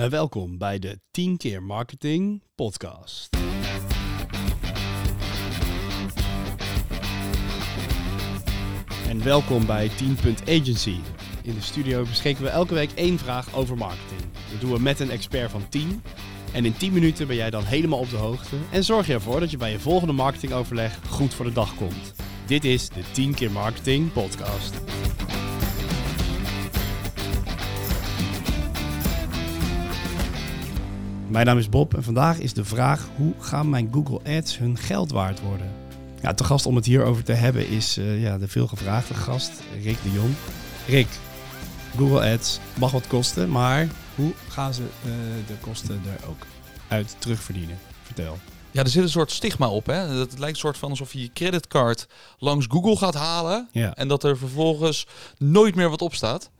Uh, welkom bij de 10 keer marketing podcast. En welkom bij 10.agency. In de studio beschikken we elke week één vraag over marketing. Dat doen we met een expert van 10. En in 10 minuten ben jij dan helemaal op de hoogte en zorg je ervoor dat je bij je volgende marketingoverleg goed voor de dag komt. Dit is de 10 keer marketing podcast. Mijn naam is Bob en vandaag is de vraag: hoe gaan mijn Google Ads hun geld waard worden? Ja, te gast om het hierover te hebben is uh, ja, de veelgevraagde gast, Rick de Jong. Rick, Google Ads mag wat kosten, maar hoe gaan ze uh, de kosten er ook uit terugverdienen? Vertel. Ja, er zit een soort stigma op. Hè? Dat het lijkt een soort van alsof je je creditcard langs Google gaat halen. Ja. En dat er vervolgens nooit meer wat op staat.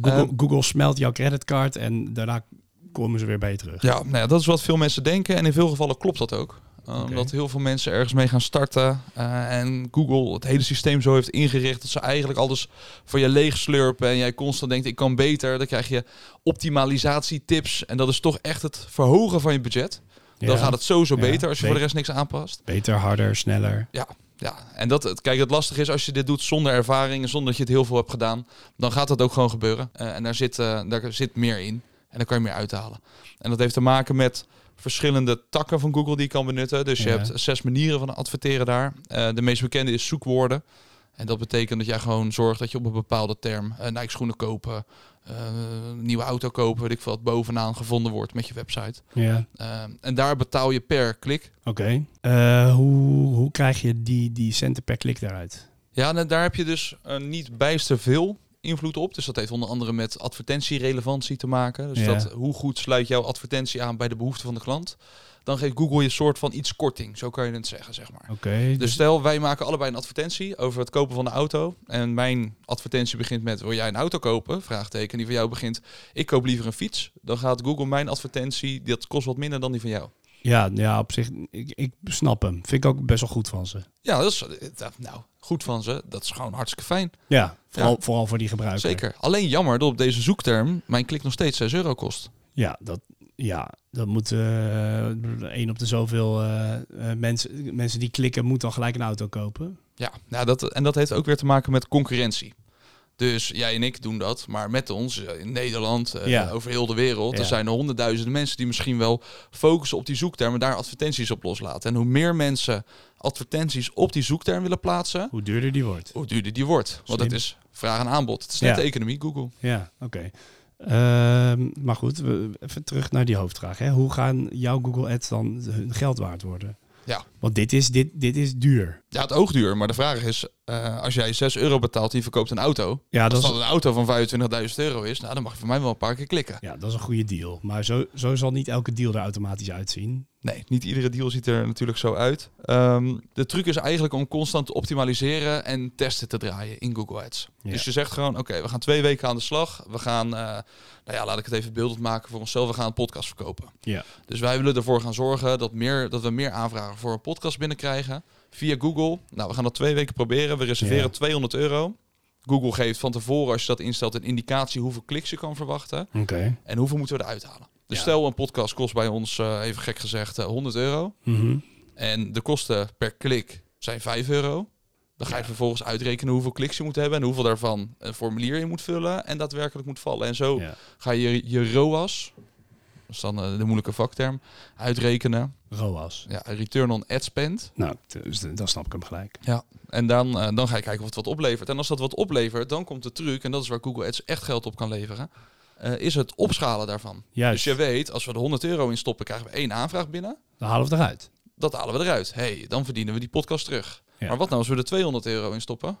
Google, Ehm, Google smelt jouw creditcard en daarna komen ze weer bij je terug. Ja, nou ja, dat is wat veel mensen denken. En in veel gevallen klopt dat ook. Oké. Omdat heel veel mensen ergens mee gaan starten. uh, en Google het hele systeem zo heeft ingericht dat ze eigenlijk alles voor je leeg slurpen. En jij constant denkt, ik kan beter. Dan krijg je optimalisatietips. En dat is toch echt het verhogen van je budget. Dan gaat het sowieso Ja, beter als je voor de rest niks aanpast. Beter, harder, sneller. Ja, ja. en dat, het- kijk, het lastige is als je dit doet zonder ervaring en zonder dat je het heel veel hebt gedaan, dan gaat dat ook gewoon gebeuren. Eh, en daar zit, eh, daar zit meer in. En dan kan je meer uithalen. En dat heeft te maken met verschillende takken van Google die je kan benutten. Dus je Ja. hebt zes manieren van adverteren daar. Eh, de meest bekende is zoekwoorden. En dat betekent dat jij gewoon zorgt dat je op een bepaalde term uh, Nike schoenen kopen, eh, een nieuwe auto kopen, weet ik veel, wat bovenaan gevonden wordt met je website. Ja, Eh, en daar betaal je per klik. oké. Eh, hoe, hoe krijg je die, die centen per klik daaruit? Ja, en daar heb je dus eh, niet bijster veel invloed op. Dus dat heeft onder andere met advertentierelevantie te maken. Dus Ja. dat, hoe goed sluit jouw advertentie aan bij de behoeften van de klant. Dan geeft Google je een soort van iets korting. Zo kan je het zeggen, zeg maar. Oké. Dus stel, wij maken allebei een advertentie over het kopen van de auto. En mijn advertentie begint met, wil jij een auto kopen? Vraagteken. Die van jou begint, ik koop liever een fiets. Dan gaat Google mijn advertentie, dat kost wat minder dan die van jou. Ja, ja, op zich, ik, ik snap hem. Vind ik ook best wel goed van ze. Ja, dat is eh, nou, goed van ze. Dat is gewoon hartstikke fijn. Ja, vooral, Ja. vooral voor die gebruiker. Zeker. Alleen jammer dat op deze zoekterm mijn klik nog steeds 6 euro kost. Ja, dat, ja, dat moet eh één op de zoveel eh, eh, mensen, mensen die klikken, moet dan gelijk een auto kopen. Ja, nou dat, en dat heeft ook weer te maken met concurrentie. Dus jij en ik doen dat, maar met ons eh, in Nederland, eh, Ja. over heel de wereld, Ja. er zijn er honderdduizenden mensen die misschien wel focussen op die zoekterm en daar advertenties op loslaten. En hoe meer mensen advertenties op die zoekterm willen plaatsen, Hoe duurder die wordt. hoe duurder die wordt. Want het is vraag en aanbod. Het is net Ja. de economie, Google. Ja, oké. Ehm, maar goed, we, even terug naar die hoofdvraag. Hè. Hoe gaan jouw Google Ads dan hun geld waard worden? Ja. Want dit is, dit, dit is duur. Ja, het oogduur. Maar de vraag is, eh, als jij 6 euro betaalt je verkoopt een auto, Ja, als dat dat is, een auto van 25.000 euro is, nou dan mag je voor mij wel een paar keer klikken. ja, dat is een goede deal. Maar zo, zo zal niet elke deal er automatisch uitzien. Nee, niet iedere deal ziet er natuurlijk zo uit. Ehm, de truc is eigenlijk om constant te optimaliseren en testen te draaien in Google Ads. Ja. Dus je zegt gewoon, oké, we gaan twee weken aan de slag. We gaan, eh, nou ja, laat ik het even beeldend maken voor onszelf. We gaan een podcast verkopen. Ja. Dus wij willen ervoor gaan zorgen dat, meer, dat we meer aanvragen voor een podcast binnenkrijgen via Google. Nou, we gaan dat twee weken proberen. We reserveren Ja. 200 euro. Google geeft van tevoren, als je dat instelt, een indicatie hoeveel kliks je kan verwachten. Oké. En hoeveel moeten we eruit halen. Dus Ja. stel, een podcast kost bij ons, eh, even gek gezegd, eh, 100 euro. Mhm. En de kosten per klik zijn 5 euro. Dan ga je vervolgens uitrekenen hoeveel kliks je moet hebben en hoeveel daarvan een formulier in moet vullen en daadwerkelijk moet vallen. En zo Ja. ga je je ROAS, is dan eh, de moeilijke vakterm, uitrekenen. ROAS. Ja, return on ad spend. Nou, dus dan snap ik hem gelijk. Ja. En dan, eh, dan ga je kijken of het wat oplevert. En als dat wat oplevert, dan komt de truc, en dat is waar Google Ads echt geld op kan leveren, eh, is het opschalen daarvan. Juist. Dus je weet, als we er 100 euro in stoppen, krijgen we één aanvraag binnen. Dan halen we het eruit. dat halen we eruit. hey, dan verdienen we die podcast terug. Ja. Maar wat nou als we er 200 euro in stoppen?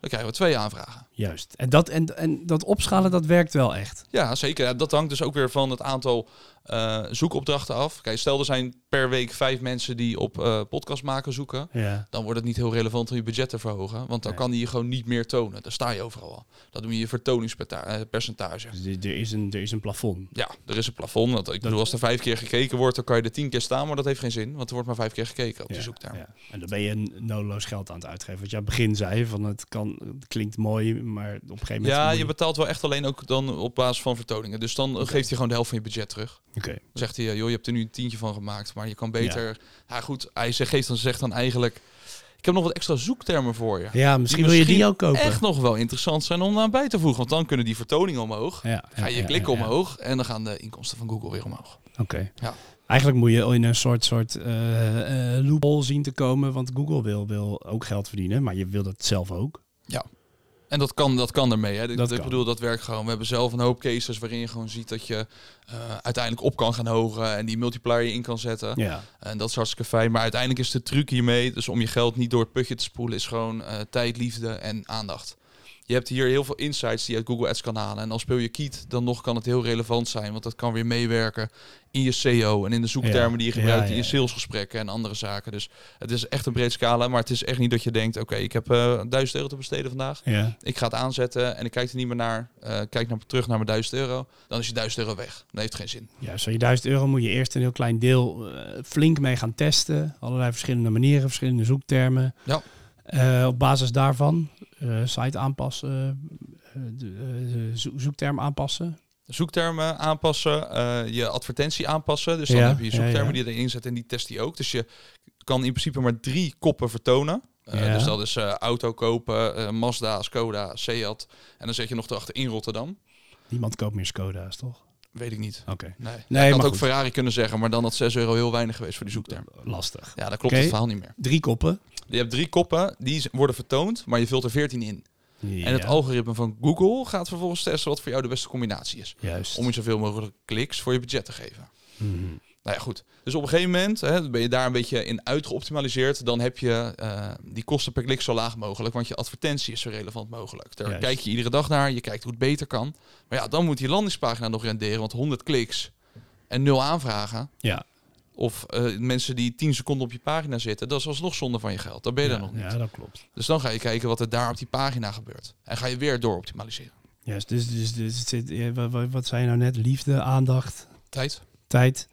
Dan krijgen we twee aanvragen. Juist. En dat, en, en dat opschalen, dat werkt wel echt. Ja, zeker. Dat hangt dus ook weer van het aantal eh, zoekopdrachten af. Kijk, stel er zijn per week vijf mensen die op eh, podcast maken zoeken. Ja. Dan wordt het niet heel relevant om je budget te verhogen. Want dan Nee. kan die je gewoon niet meer tonen. Dan sta je overal al. Dat doe je je vertoningspercentage. Dus er- is een, er is een plafond. Ja, er is een plafond. Want ik bedoel, als er vijf keer gekeken wordt, dan kan je er tien keer staan. Maar dat heeft geen zin, want er wordt maar vijf keer gekeken op die Ja, zoekterm. ja. En dan ben je een nodeloos geld aan het uitgeven. Wat jij begin zei, van het kan, het klinkt mooi, maar op een gegeven moment... Ja, je betaalt wel echt alleen ook dan op basis van vertoningen. Dus dan geeft hij gewoon de helft van je budget terug. Dan zegt hij, joh, je hebt er nu een tientje van gemaakt, maar je kan beter... Ja, goed, hij zegt, geeft dan, zegt dan eigenlijk... Ik heb nog wat extra zoektermen voor je. Ja, misschien Die wil je die ook kopen. Echt nog wel interessant zijn om aan bij te voegen. Want dan kunnen die vertoningen omhoog. Ja, Ga je ja, klikken ja, ja. omhoog en dan gaan de inkomsten van Google weer omhoog. Oké. Ja. Eigenlijk moet je in een soort, soort eh, loophole zien te komen, want Google wil, wil ook geld verdienen, maar je wil dat zelf ook. En dat kan, dat kan ermee. Hè. Dat ik kan. bedoel, dat werkt gewoon. We hebben zelf een hoop cases waarin je gewoon ziet dat je eh, uiteindelijk op kan gaan hogen en die multiplier in kan zetten. Ja. En dat is hartstikke fijn. Maar uiteindelijk is de truc hiermee, dus om je geld niet door het putje te spoelen, is gewoon eh, tijd, liefde en aandacht. Je hebt hier heel veel insights die je uit Google Ads kan halen. En als speel je Kiet, dan nog kan het heel relevant zijn. Want dat kan weer meewerken in je SEO en in de zoektermen Ja, die je gebruikt ja, in je salesgesprekken en andere zaken. Dus het is echt een breed scala. Maar het is echt niet dat je denkt, oké, ik heb eh 1000 euro te besteden vandaag. Ik ga het aanzetten en ik kijk er niet meer naar. eh, kijk naar, terug naar mijn 1000 euro. Dan is je 1000 euro weg. Dat heeft geen zin. Ja, zo je 1000 euro moet je eerst een heel klein deel eh, flink mee gaan testen. Allerlei verschillende manieren, verschillende zoektermen. Ja. Eh, op basis daarvan eh, site aanpassen, eh, de, eh, de zo- zoekterm aanpassen. zoektermen aanpassen, je advertentie aanpassen. Dus dan Ja, heb je je zoektermen die erin zet en die test die ook. Dus je kan in principe maar drie koppen vertonen. Ja. Dus dat is auto kopen, Mazda, Skoda, Seat. En dan zet je nog erachter in Rotterdam. Niemand koopt meer Skoda's, toch? Weet ik niet. Oké, Nee, Nee, ik had ook goed. Ferrari kunnen zeggen, maar dan had 6 euro heel weinig geweest voor die zoekterm. lastig. Ja, dat klopt Oké. het verhaal niet meer. Drie koppen. Je hebt drie koppen, die worden vertoond, maar je vult er 14 in. Ja, En het algoritme van Google gaat vervolgens testen wat voor jou de beste combinatie is. Juist. Om je zoveel mogelijk kliks voor je budget te geven. Mhm. Nou ja, goed. Dus op een gegeven moment hè, ben je daar een beetje in uitgeoptimaliseerd. Dan heb je eh, die kosten per klik zo laag mogelijk, want je advertentie is zo relevant mogelijk. Daar Juist. kijk je iedere dag naar, je kijkt hoe het beter kan. Maar ja, dan moet die landingspagina nog renderen, want 100 kliks en nul aanvragen. Ja. Of eh, mensen die 10 seconden op je pagina zitten, dat is alsnog zonde van je geld. Dan ben je ja, daar nog niet. Ja, dat klopt. Dus dan ga je kijken wat er daar op die pagina gebeurt. En ga je weer door optimaliseren. Juist, dus, dus, dus wat, zei je nou net? Liefde, aandacht, Tijd. tijd.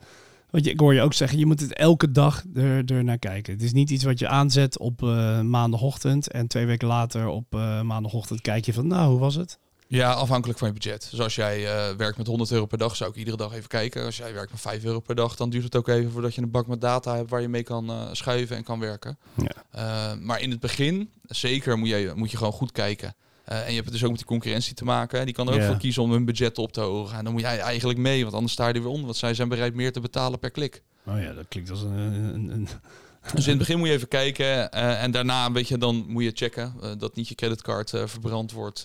Want je, ik hoor je ook zeggen, je moet het elke dag er, er naar kijken. Het is niet iets wat je aanzet op eh, maandagochtend en twee weken later op eh, maandagochtend kijk je van, nou, hoe was het? Ja, afhankelijk van je budget. Dus als jij eh, werkt met 100 euro per dag, zou ik iedere dag even kijken. Als jij werkt met 5 euro per dag, dan duurt het ook even voordat je een bak met data hebt waar je mee kan eh, schuiven en kan werken. Ja. Eh, maar in het begin, zeker moet je, moet je gewoon goed kijken. En je hebt het dus ook met die concurrentie te maken. Die kan er ook Ja. voor kiezen om hun budget op te hogen. En dan moet jij eigenlijk mee, want anders sta je er weer onder. Want zij zijn bereid meer te betalen per klik. Oh ja, dat klinkt als een... een, een Dus in het begin moet je even kijken eh, en daarna een beetje dan moet je checken eh, dat niet je creditcard eh, verbrand wordt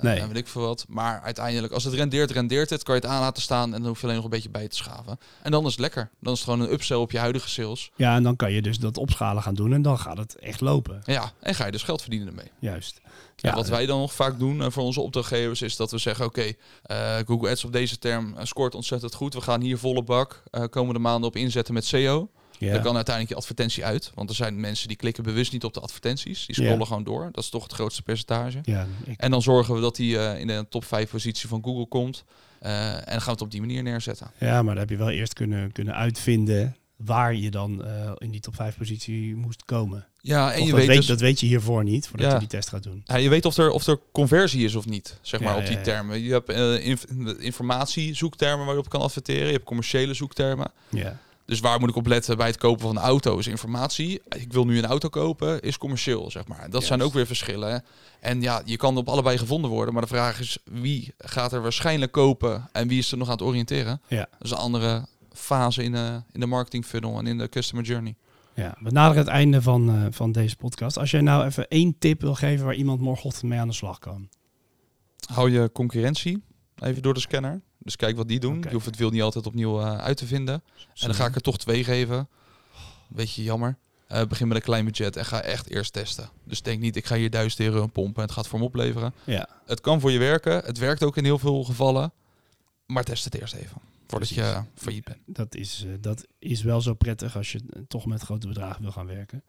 Nee. en weet ik veel wat. Maar uiteindelijk, als het rendeert, rendeert het. Kan je het aan laten staan en dan hoef je alleen nog een beetje bij te schaven. En dan is het lekker. Dan is het gewoon een upsell op je huidige sales. ja, en dan kan je dus dat opschalen gaan doen en dan gaat het echt lopen. Ja, en ga je dus geld verdienen ermee. Juist. Ja, wat wij dan nog vaak doen voor onze opdrachtgevers is dat we zeggen: Oké, Google Ads op deze term scoort ontzettend goed. We gaan hier volle bak komende maanden op inzetten met SEO. Dan kan uiteindelijk je advertentie uit. Want er zijn mensen die klikken bewust niet op de advertenties. Die scrollen gewoon door. Dat is toch het grootste percentage. ik, En dan zorgen we dat die eh, in de top 5 positie van Google komt. Eh, en dan gaan we het op die manier neerzetten. ja, maar dan heb je wel eerst kunnen, kunnen uitvinden waar je dan eh, in die top 5 positie moest komen. Ja, en Of je dat, weet, dus, dat weet je hiervoor niet, voordat Ja. je die test gaat doen. ja, je weet of er, of er conversie is of niet, zeg maar, Ja, op die ja, termen. Je hebt inf informatie zoektermen waarop je kan adverteren. Je hebt commerciële zoektermen. Ja, Dus waar moet ik op letten bij het kopen van een auto is informatie. Ik wil nu een auto kopen, is commercieel, zeg maar. Dat zijn ook weer verschillen. En ja, je kan op allebei gevonden worden. Maar de vraag is, wie gaat er waarschijnlijk kopen en wie is er nog aan het oriënteren? ja. Dat is een andere fase in de, in de marketing funnel en in de customer journey. Ja, we naderen het einde van, eh, van deze podcast. Als jij nou even één tip wil geven waar iemand morgenochtend mee aan de slag kan. Hou je concurrentie even door de scanner. Dus kijk wat die doen. Je hoeft het wiel niet altijd opnieuw eh, uit te vinden. En dan ga ik er toch twee geven. Beetje jammer. Eh, begin met een klein budget en ga echt eerst testen. Dus denk niet, ik ga hier 1000 euro pompen en het gaat voor me opleveren. Ja, Het kan voor je werken. Het werkt ook in heel veel gevallen. Maar test het eerst even. Voordat je Precies. failliet bent. dat is, eh, dat is wel zo prettig als je eh, toch met grote bedragen wil gaan werken.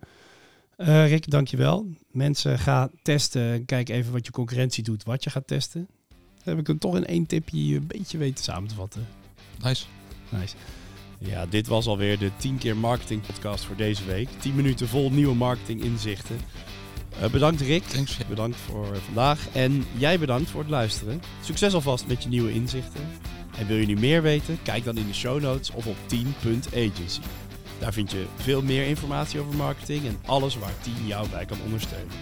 Eh Rick, dankjewel. Mensen, ga testen. Kijk even wat je concurrentie doet, wat je gaat testen. Heb ik hem toch in één tipje een beetje weten samen te vatten. Nice. Nice. Ja, dit was alweer de 10 keer marketing podcast voor deze week. 10 minuten vol nieuwe marketing inzichten. Eh, bedankt Rick. Thanks. Bedankt voor vandaag. En jij bedankt voor het luisteren. Succes alvast met je nieuwe inzichten. En wil je nu meer weten? Kijk dan in de show notes of op 10.agency. Daar vind je veel meer informatie over marketing en alles waar 10 jou bij kan ondersteunen.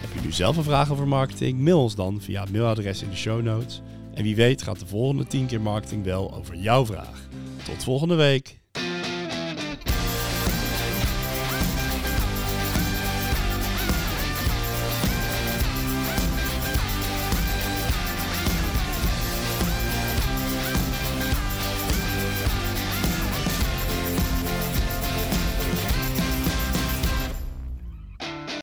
Heb je nu zelf een vraag over marketing? Mail ons dan via het mailadres in de show notes. En wie weet gaat de volgende 10 keer marketing wel over jouw vraag. Tot volgende week.